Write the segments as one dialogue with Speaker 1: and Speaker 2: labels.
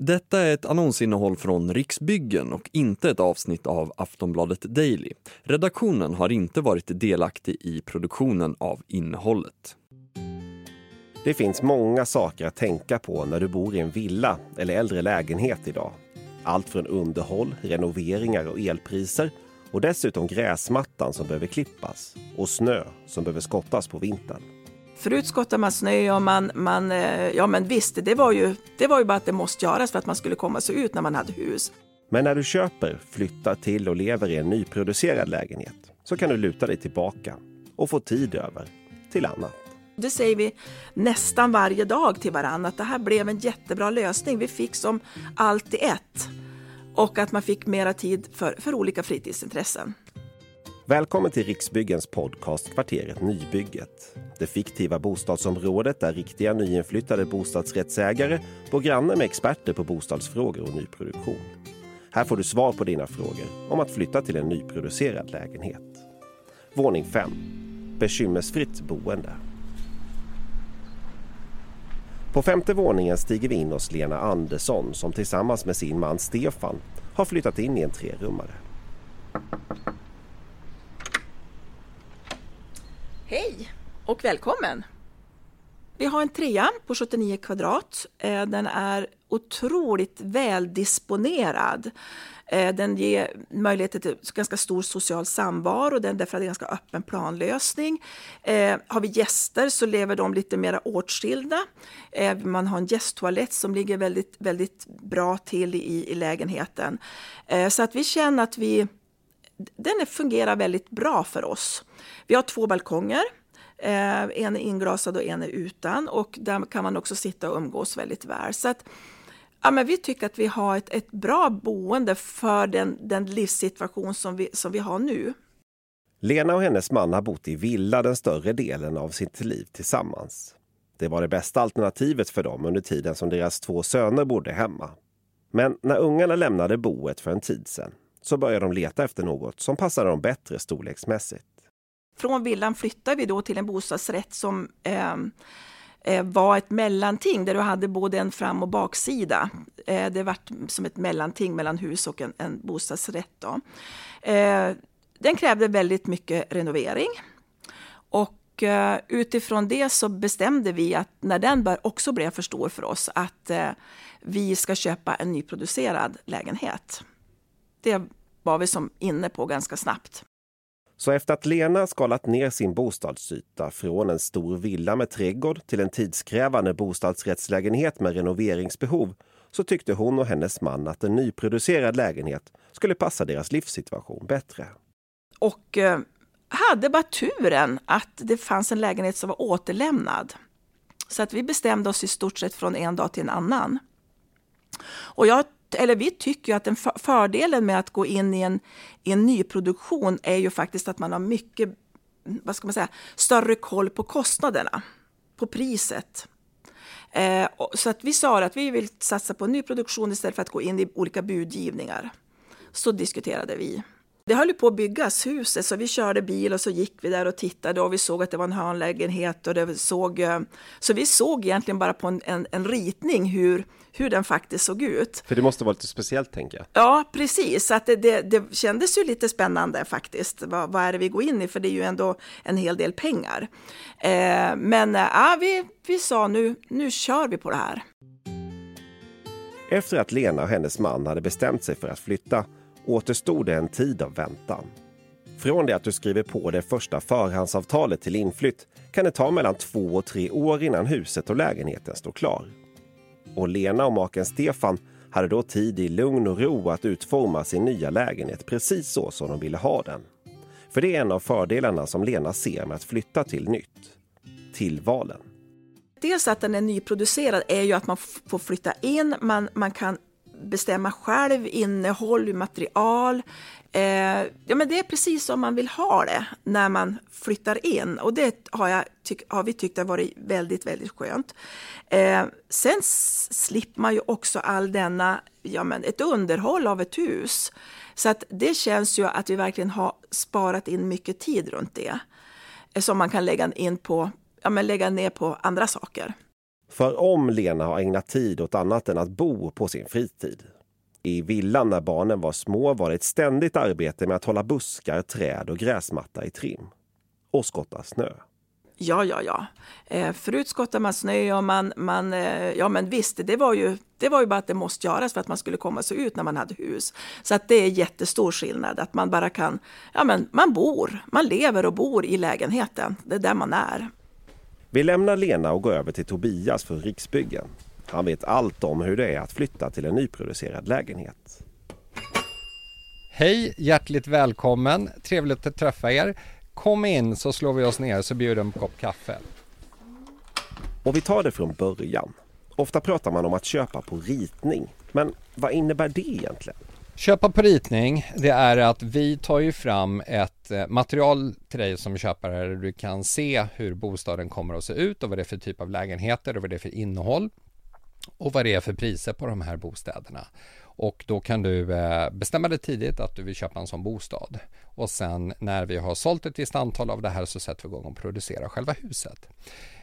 Speaker 1: Detta är ett annonsinnehåll från Riksbyggen och inte ett avsnitt av Aftonbladet Daily. Redaktionen har inte varit delaktig i produktionen av innehållet.
Speaker 2: Det finns många saker att tänka på när du bor i en villa eller äldre lägenhet idag. Allt från underhåll, renoveringar och elpriser och dessutom gräsmattan som behöver klippas och snö som behöver skottas på vintern.
Speaker 3: Förut skottade man snö och man, man eh, ja men visst, det var, ju, det var ju bara att det måste göras för att man skulle komma sig ut när man hade hus.
Speaker 2: Men när du köper, flyttar till och lever i en nyproducerad lägenhet så kan du luta dig tillbaka och få tid över till annat.
Speaker 3: Det säger vi nästan varje dag till varandra att det här blev en jättebra lösning. Vi fick som allt i ett och att man fick mera tid för, för olika fritidsintressen.
Speaker 2: Välkommen till Riksbyggens podcast Kvarteret Nybygget. Det fiktiva bostadsområdet där riktiga nyinflyttade bostadsrättsägare bor granne med experter på bostadsfrågor och nyproduktion. Här får du svar på dina frågor om att flytta till en nyproducerad lägenhet. Våning 5. Bekymmersfritt boende. På femte våningen stiger vi in hos Lena Andersson som tillsammans med sin man Stefan har flyttat in i en trerummare.
Speaker 3: Hej och välkommen! Vi har en trea på 79 kvadrat. Eh, den är otroligt väldisponerad. Eh, den ger möjlighet till ganska stor social samvaro, den därför att det är en ganska öppen planlösning. Eh, har vi gäster så lever de lite mer åtskilda. Man har en gästtoalett som ligger väldigt, väldigt bra till i, i lägenheten. Så att vi känner att vi den fungerar väldigt bra för oss. Vi har två balkonger. Eh, en är inglasad och en är utan och där kan man också sitta och umgås väldigt väl. Så att, ja, men vi tycker att vi har ett, ett bra boende för den, den livssituation som vi, som vi har nu.
Speaker 2: Lena och hennes man har bott i villa den större delen av sitt liv tillsammans. Det var det bästa alternativet för dem under tiden som deras två söner bodde hemma. Men när ungarna lämnade boet för en tid sedan så började de leta efter något som passade dem bättre storleksmässigt.
Speaker 3: Från villan flyttade vi då till en bostadsrätt som ehm, eh, var ett mellanting där du hade både en fram och baksida. Eh, det var som ett mellanting mellan hus och en, en bostadsrätt. Då. Eh, den krävde väldigt mycket renovering. Och eh, utifrån det så bestämde vi att när den också blev för stor för oss att eh, vi ska köpa en nyproducerad lägenhet. Det var vi som inne på ganska snabbt.
Speaker 2: Så efter att Lena skalat ner sin bostadsyta från en stor villa med trädgård till en tidskrävande bostadsrättslägenhet med renoveringsbehov så tyckte hon och hennes man att en nyproducerad lägenhet skulle passa deras livssituation bättre.
Speaker 3: Och eh, hade bara turen att det fanns en lägenhet som var återlämnad. Så att vi bestämde oss i stort sett från en dag till en annan. Och jag eller vi tycker att den fördelen med att gå in i en, i en nyproduktion är ju faktiskt att man har mycket vad ska man säga, större koll på kostnaderna, på priset. Eh, så att vi sa att vi vill satsa på nyproduktion istället för att gå in i olika budgivningar. Så diskuterade vi. Det höll på att byggas, huset, så vi körde bil och så gick vi där och tittade och vi såg att det var en hörnlägenhet. Och det såg, eh, så vi såg egentligen bara på en, en, en, ritning hur, hur den faktiskt såg ut.
Speaker 2: För det måste vara lite speciellt tänker jag.
Speaker 3: Ja, precis. Så att det, det, det kändes ju lite spännande faktiskt. Vad, vad, är det vi går in i? För det är ju ändå en hel del pengar. Eh, men eh, ja, vi, vi sa nu, nu kör vi på det här.
Speaker 2: Efter att Lena och hennes man hade bestämt sig för att flytta återstod det en tid av väntan. Från det att du skriver på det första förhandsavtalet till inflytt kan det ta mellan två och tre år innan huset och lägenheten står klar. Och Lena och maken Stefan hade då tid i lugn och ro att utforma sin nya lägenhet precis så som de ville ha den. För det är en av fördelarna som Lena ser med att flytta till nytt. Tillvalen.
Speaker 3: Dels att den är nyproducerad är ju att man får flytta in, man, man kan bestämma själv innehåll, material. Eh, ja, men det är precis som man vill ha det när man flyttar in och det har, jag tyck, har vi tyckt har varit väldigt, väldigt skönt. Eh, sen slipper man ju också all denna, ja men ett underhåll av ett hus. Så att det känns ju att vi verkligen har sparat in mycket tid runt det. Eh, som man kan lägga in på, ja men lägga ner på andra saker.
Speaker 2: För om Lena har ägnat tid åt annat än att bo på sin fritid. I villan när barnen var små var det ett ständigt arbete med att hålla buskar, träd och gräsmatta i trim. Och skotta snö.
Speaker 3: Ja, ja, ja. Eh, förut skottade man snö och man, man eh, ja men visst, det var, ju, det var ju bara att det måste göras för att man skulle komma sig ut när man hade hus. Så att det är jättestor skillnad, att man bara kan, ja men man bor, man lever och bor i lägenheten, det är där man är.
Speaker 2: Vi lämnar Lena och går över till Tobias för Riksbyggen. Han vet allt om hur det är att flytta till en nyproducerad lägenhet.
Speaker 4: Hej, hjärtligt välkommen. Trevligt att träffa er. Kom in så slår vi oss ner så bjuder en kopp kaffe.
Speaker 2: Och vi tar det från början. Ofta pratar man om att köpa på ritning. Men vad innebär det egentligen?
Speaker 4: Köpa på ritning, det är att vi tar ju fram ett eh, material till dig som köpare där du kan se hur bostaden kommer att se ut och vad det är för typ av lägenheter och vad det är för innehåll och vad det är för priser på de här bostäderna. Och då kan du eh, bestämma dig tidigt att du vill köpa en sån bostad. Och sen när vi har sålt ett visst antal av det här så sätter vi igång och producerar själva huset.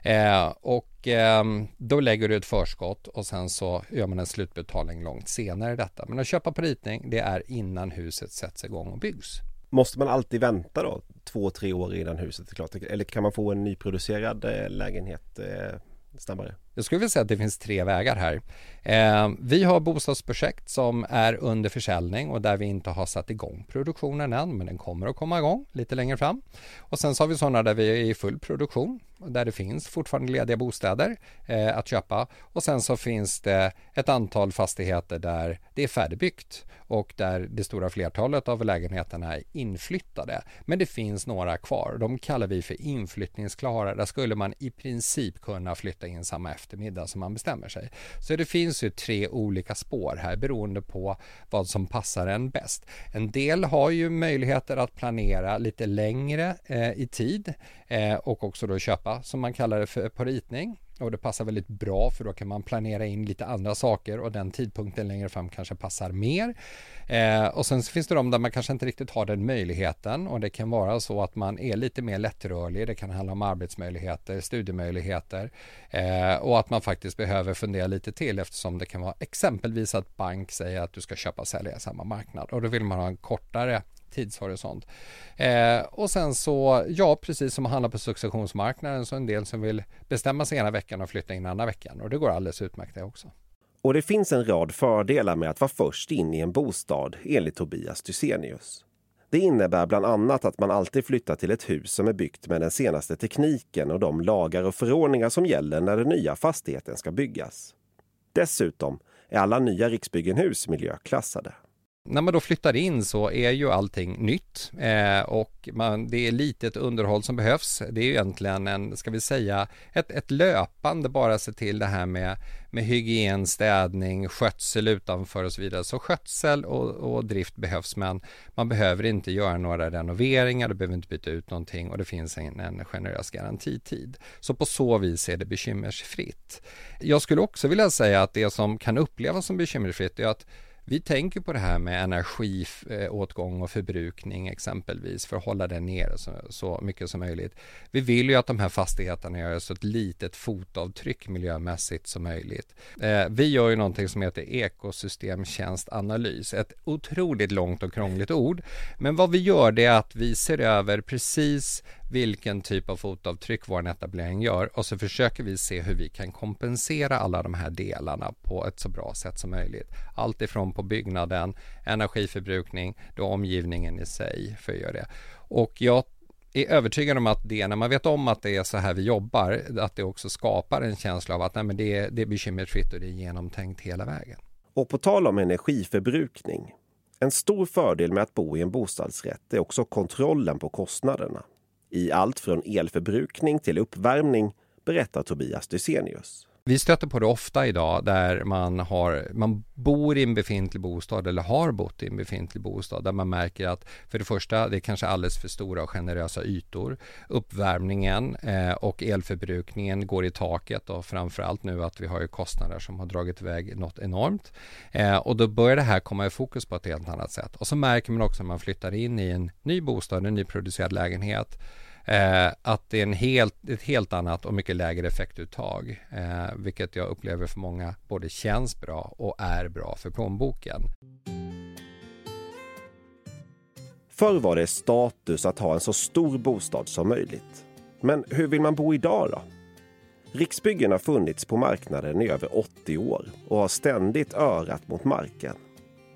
Speaker 4: Eh, och eh, då lägger du ett förskott och sen så gör man en slutbetalning långt senare i detta. Men att köpa på ritning det är innan huset sätts igång och byggs.
Speaker 2: Måste man alltid vänta då två, tre år innan huset är klart? Eller kan man få en nyproducerad eh, lägenhet eh, snabbare?
Speaker 4: Jag skulle vilja säga att det finns tre vägar här. Eh, vi har bostadsprojekt som är under försäljning och där vi inte har satt igång produktionen än, men den kommer att komma igång lite längre fram. Och sen så har vi sådana där vi är i full produktion, där det finns fortfarande lediga bostäder eh, att köpa. Och sen så finns det ett antal fastigheter där det är färdigbyggt och där det stora flertalet av lägenheterna är inflyttade. Men det finns några kvar. De kallar vi för inflyttningsklara. Där skulle man i princip kunna flytta in samma eftermiddag som man bestämmer sig. Så det finns ju tre olika spår här beroende på vad som passar en bäst. En del har ju möjligheter att planera lite längre eh, i tid eh, och också då köpa som man kallar det för på ritning och det passar väldigt bra för då kan man planera in lite andra saker och den tidpunkten längre fram kanske passar mer. Eh, och sen finns det de där man kanske inte riktigt har den möjligheten och det kan vara så att man är lite mer lättrörlig. Det kan handla om arbetsmöjligheter, studiemöjligheter eh, och att man faktiskt behöver fundera lite till eftersom det kan vara exempelvis att bank säger att du ska köpa och sälja i samma marknad och då vill man ha en kortare tidshorisont. Eh, och sen så, ja, precis som att handla på successionsmarknaden så en del som vill bestämma sig ena veckan och flytta in andra veckan och det går alldeles utmärkt det också.
Speaker 2: Och det finns en rad fördelar med att vara först in i en bostad enligt Tobias Dysenius. Det innebär bland annat att man alltid flyttar till ett hus som är byggt med den senaste tekniken och de lagar och förordningar som gäller när den nya fastigheten ska byggas. Dessutom är alla nya Riksbyggenhus miljöklassade.
Speaker 4: När man då flyttar in så är ju allting nytt eh, och man, det är litet underhåll som behövs. Det är ju egentligen en, ska vi säga, ett, ett löpande bara se till det här med, med hygien, städning, skötsel utanför och så vidare. Så skötsel och, och drift behövs men man behöver inte göra några renoveringar, du behöver inte byta ut någonting och det finns en, en generös garantitid. Så på så vis är det bekymmersfritt. Jag skulle också vilja säga att det som kan upplevas som bekymmersfritt är att vi tänker på det här med energiåtgång och förbrukning exempelvis för att hålla den nere så, så mycket som möjligt. Vi vill ju att de här fastigheterna gör så ett litet fotavtryck miljömässigt som möjligt. Eh, vi gör ju någonting som heter ekosystemtjänstanalys, ett otroligt långt och krångligt ord. Men vad vi gör det är att vi ser över precis vilken typ av fotavtryck vår etablering gör och så försöker vi se hur vi kan kompensera alla de här delarna på ett så bra sätt som möjligt. Allt ifrån på byggnaden, energiförbrukning, då omgivningen i sig för att göra det. Och jag är övertygad om att det, när man vet om att det är så här vi jobbar, att det också skapar en känsla av att nej, men det, är, det är bekymmersfritt och det är genomtänkt hela vägen.
Speaker 2: Och på tal om energiförbrukning. En stor fördel med att bo i en bostadsrätt är också kontrollen på kostnaderna i allt från elförbrukning till uppvärmning, berättar Tobias Dysenius.
Speaker 4: Vi stöter på det ofta idag där man, har, man bor i en befintlig bostad eller har bott i en befintlig bostad där man märker att för det första det är kanske alldeles för stora och generösa ytor. Uppvärmningen eh, och elförbrukningen går i taket och framförallt nu att vi har ju kostnader som har dragit iväg något enormt. Eh, och då börjar det här komma i fokus på ett helt annat sätt. Och så märker man också när man flyttar in i en ny bostad, en nyproducerad lägenhet eh, att det är en helt, ett helt annat och mycket lägre effektuttag, eh, vilket jag upplever för många både känns bra och är bra för plånboken.
Speaker 2: Förr var det status att ha en så stor bostad som möjligt. Men hur vill man bo idag då? Riksbyggen har funnits på marknaden i över 80 år och har ständigt örat mot marken.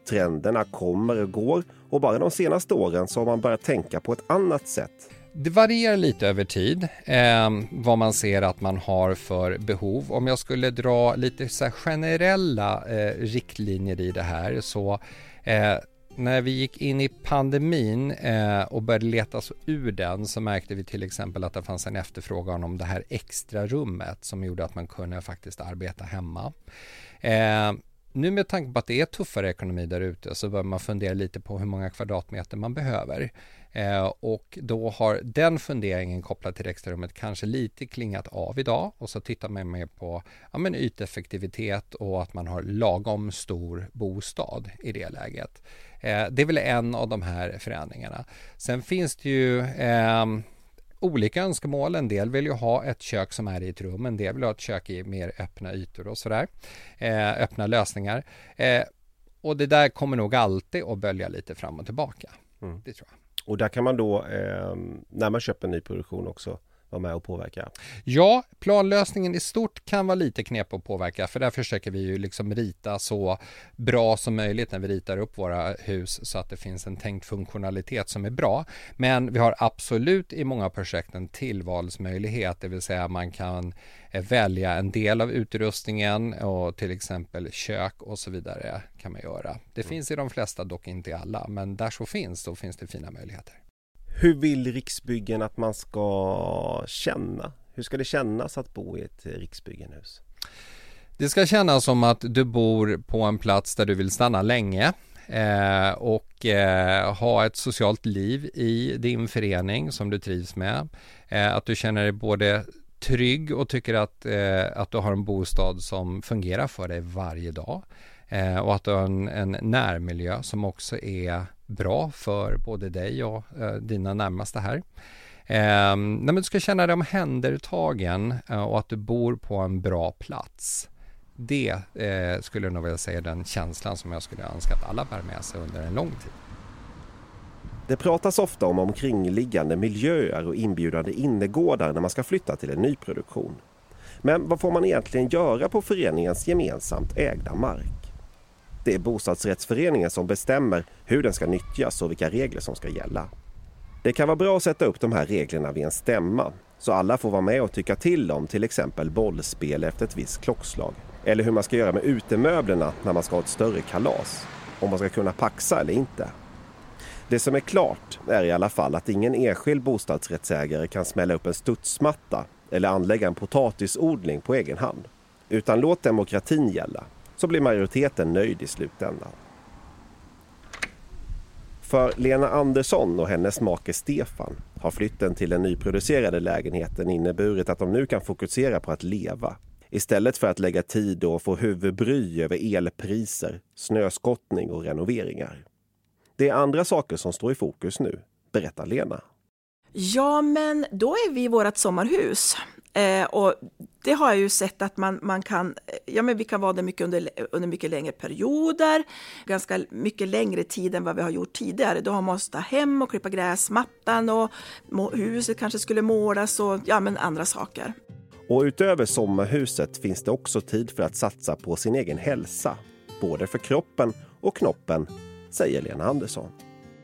Speaker 2: Trenderna kommer och går och bara de senaste åren så har man börjat tänka på ett annat sätt.
Speaker 4: Det varierar lite över tid eh, vad man ser att man har för behov. Om jag skulle dra lite så generella eh, riktlinjer i det här så eh, när vi gick in i pandemin eh, och började leta oss ur den så märkte vi till exempel att det fanns en efterfrågan om det här extra rummet som gjorde att man kunde faktiskt arbeta hemma. Ehm, nu med tanke på att det är tuffare ekonomi där ute så bör man fundera lite på hur många kvadratmeter man behöver. Eh, och då har den funderingen kopplat till extrarummet kanske lite klingat av idag och så tittar man mer på ja, men yteffektivitet och att man har lagom stor bostad i det läget. Eh, det är väl en av de här förändringarna. Sen finns det ju eh, olika önskemål. En del vill ju ha ett kök som är i ett rum, en del vill ha ett kök i mer öppna ytor och sådär. Eh, öppna lösningar. Eh, och det där kommer nog alltid att bölja lite fram och tillbaka. Mm. Det tror jag.
Speaker 2: Och där kan man då, eh, när man köper ny produktion också, vara med och påverka?
Speaker 4: Ja, planlösningen i stort kan vara lite knep att påverka för där försöker vi ju liksom rita så bra som möjligt när vi ritar upp våra hus så att det finns en tänkt funktionalitet som är bra. Men vi har absolut i många projekt en tillvalsmöjlighet, det vill säga man kan eh, välja en del av utrustningen och till exempel kök och så vidare kan man göra. Det mm. finns i de flesta, dock inte i alla, men där så finns, då finns det fina möjligheter.
Speaker 2: Hur vill Riksbyggen att man ska känna? Hur ska det kännas att bo i ett Riksbyggenhus?
Speaker 4: Det ska kännas som att du bor på en plats där du vill stanna länge eh, och eh, ha ett socialt liv i din förening som du trivs med. Eh, att du känner dig både trygg och tycker att, eh, att du har en bostad som fungerar för dig varje dag. Eh, och att du har en, en närmiljö som också är bra för både dig och eh, dina närmaste här. Eh, nej, du ska känna dig omhändertagen eh, och att du bor på en bra plats. Det eh, skulle jag nog vilja säga den känslan som jag skulle önska att alla bär med sig under en lång tid.
Speaker 2: Det pratas ofta om omkringliggande miljöer och inbjudande innergårdar när man ska flytta till en nyproduktion. Men vad får man egentligen göra på föreningens gemensamt ägda mark? Det är bostadsrättsföreningen som bestämmer hur den ska nyttjas och vilka regler som ska gälla. Det kan vara bra att sätta upp de här reglerna vid en stämma så alla får vara med och tycka till om till exempel bollspel efter ett visst klockslag. Eller hur man ska göra med utemöblerna när man ska ha ett större kalas. Om man ska kunna paxa eller inte. Det som är klart är i alla fall att ingen enskild bostadsrättsägare kan smälla upp en studsmatta eller anlägga en potatisodling på egen hand. Utan låt demokratin gälla så blir majoriteten nöjd i slutändan. För Lena Andersson och hennes make Stefan har flytten till den nyproducerade lägenheten inneburit att de nu kan fokusera på att leva istället för att lägga tid och få huvudbry över elpriser, snöskottning och renoveringar. Det är andra saker som står i fokus nu, berättar Lena.
Speaker 3: Ja, men då är vi i vårt sommarhus. Eh, och det har jag ju sett att man, man kan, ja men vi kan vara där mycket under, under mycket längre perioder, ganska mycket längre tid än vad vi har gjort tidigare. Då har man måste hem och klippa gräsmattan och huset kanske skulle målas och ja men andra saker.
Speaker 2: Och utöver sommarhuset finns det också tid för att satsa på sin egen hälsa, både för kroppen och knoppen, säger Lena Andersson.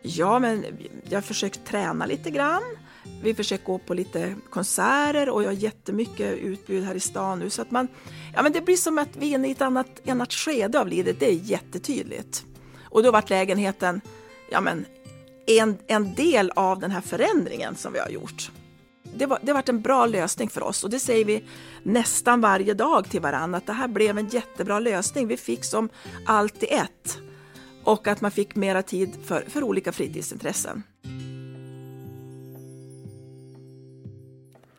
Speaker 3: Ja, men jag har försökt träna lite grann. Vi försöker gå på lite konserter och jag har jättemycket utbud här i stan nu. Så att man, ja, men det blir som att vi är inne i ett annat, annat skede av livet. Det är jättetydligt. Och då vart lägenheten ja, men en, en del av den här förändringen som vi har gjort. Det, var, det varit en bra lösning för oss och det säger vi nästan varje dag till varandra att det här blev en jättebra lösning. Vi fick som allt i ett och att man fick mera tid för, för olika fritidsintressen.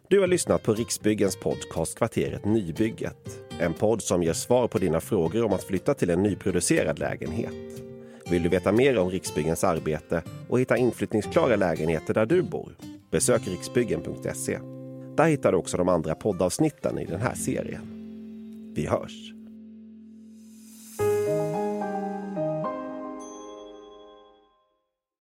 Speaker 2: Du har lyssnat på Riksbyggens podcast Kvarteret Nybygget. En podd som ger svar på dina frågor om att flytta till en nyproducerad lägenhet. Vill du veta mer om Riksbyggens arbete och hitta inflyttningsklara lägenheter där du bor? besök riksbyggen.se. Där hittar du också de andra poddavsnitten i den här serien. Vi hörs!